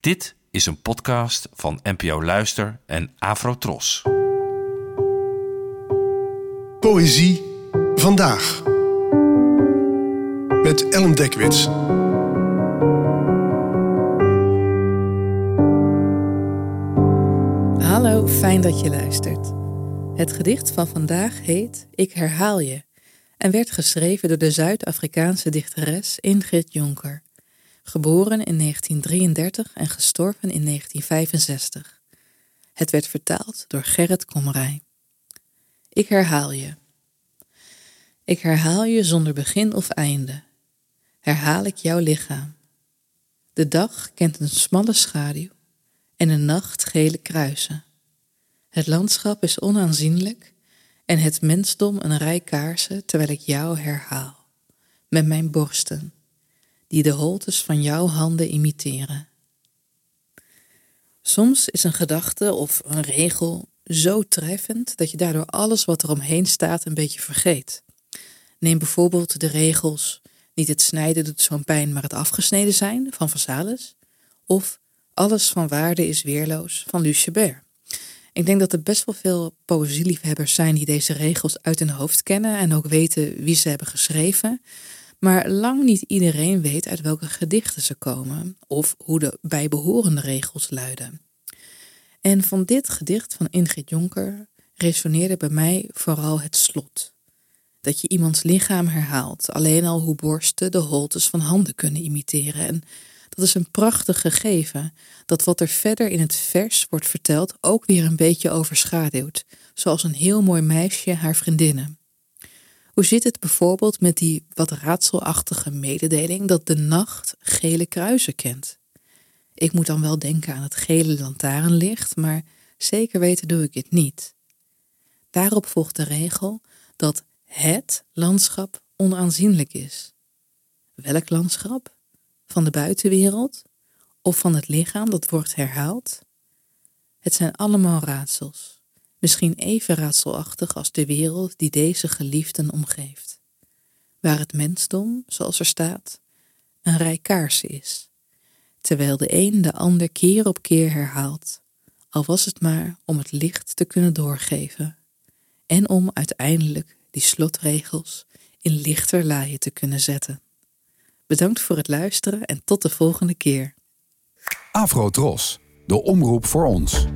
Dit is een podcast van NPO Luister en Afrotros. Poëzie vandaag. Met Ellen Dekwits. Hallo, fijn dat je luistert. Het gedicht van vandaag heet Ik herhaal je en werd geschreven door de Zuid-Afrikaanse dichteres Ingrid Jonker, geboren in 1933 en gestorven in 1965. Het werd vertaald door Gerrit Komrij. Ik herhaal je. Ik herhaal je zonder begin of einde. Herhaal ik jouw lichaam. De dag kent een smalle schaduw en een nacht gele kruisen. Het landschap is onaanzienlijk en het mensdom een rij kaarsen terwijl ik jou herhaal, met mijn borsten, die de holtes van jouw handen imiteren. Soms is een gedachte of een regel zo treffend dat je daardoor alles wat er omheen staat een beetje vergeet. Neem bijvoorbeeld de regels niet het snijden doet zo'n pijn, maar het afgesneden zijn van Vasalis, of alles van waarde is weerloos van Lucebert. Ik denk dat er best wel veel poëzieliefhebbers zijn die deze regels uit hun hoofd kennen en ook weten wie ze hebben geschreven. Maar lang niet iedereen weet uit welke gedichten ze komen of hoe de bijbehorende regels luiden. En van dit gedicht van Ingrid Jonker resoneerde bij mij vooral het slot. Dat je iemands lichaam herhaalt, alleen al hoe borsten de holtes van handen kunnen imiteren. En dat is een prachtig gegeven dat wat er verder in het vers wordt verteld ook weer een beetje overschaduwt, zoals een heel mooi meisje haar vriendinnen. Hoe zit het bijvoorbeeld met die wat raadselachtige mededeling dat de nacht gele kruisen kent? Ik moet dan wel denken aan het gele lantaarnlicht, maar zeker weten doe ik het niet. Daarop volgt de regel dat het landschap onaanzienlijk is. Welk landschap? Van de buitenwereld of van het lichaam dat wordt herhaald? Het zijn allemaal raadsels, misschien even raadselachtig als de wereld die deze geliefden omgeeft, waar het mensdom, zoals er staat, een rij kaarsen is, terwijl de een de ander keer op keer herhaalt, al was het maar om het licht te kunnen doorgeven en om uiteindelijk die slotregels in lichter laaien te kunnen zetten. Bedankt voor het luisteren en tot de volgende keer. Afro Tros, de omroep voor ons.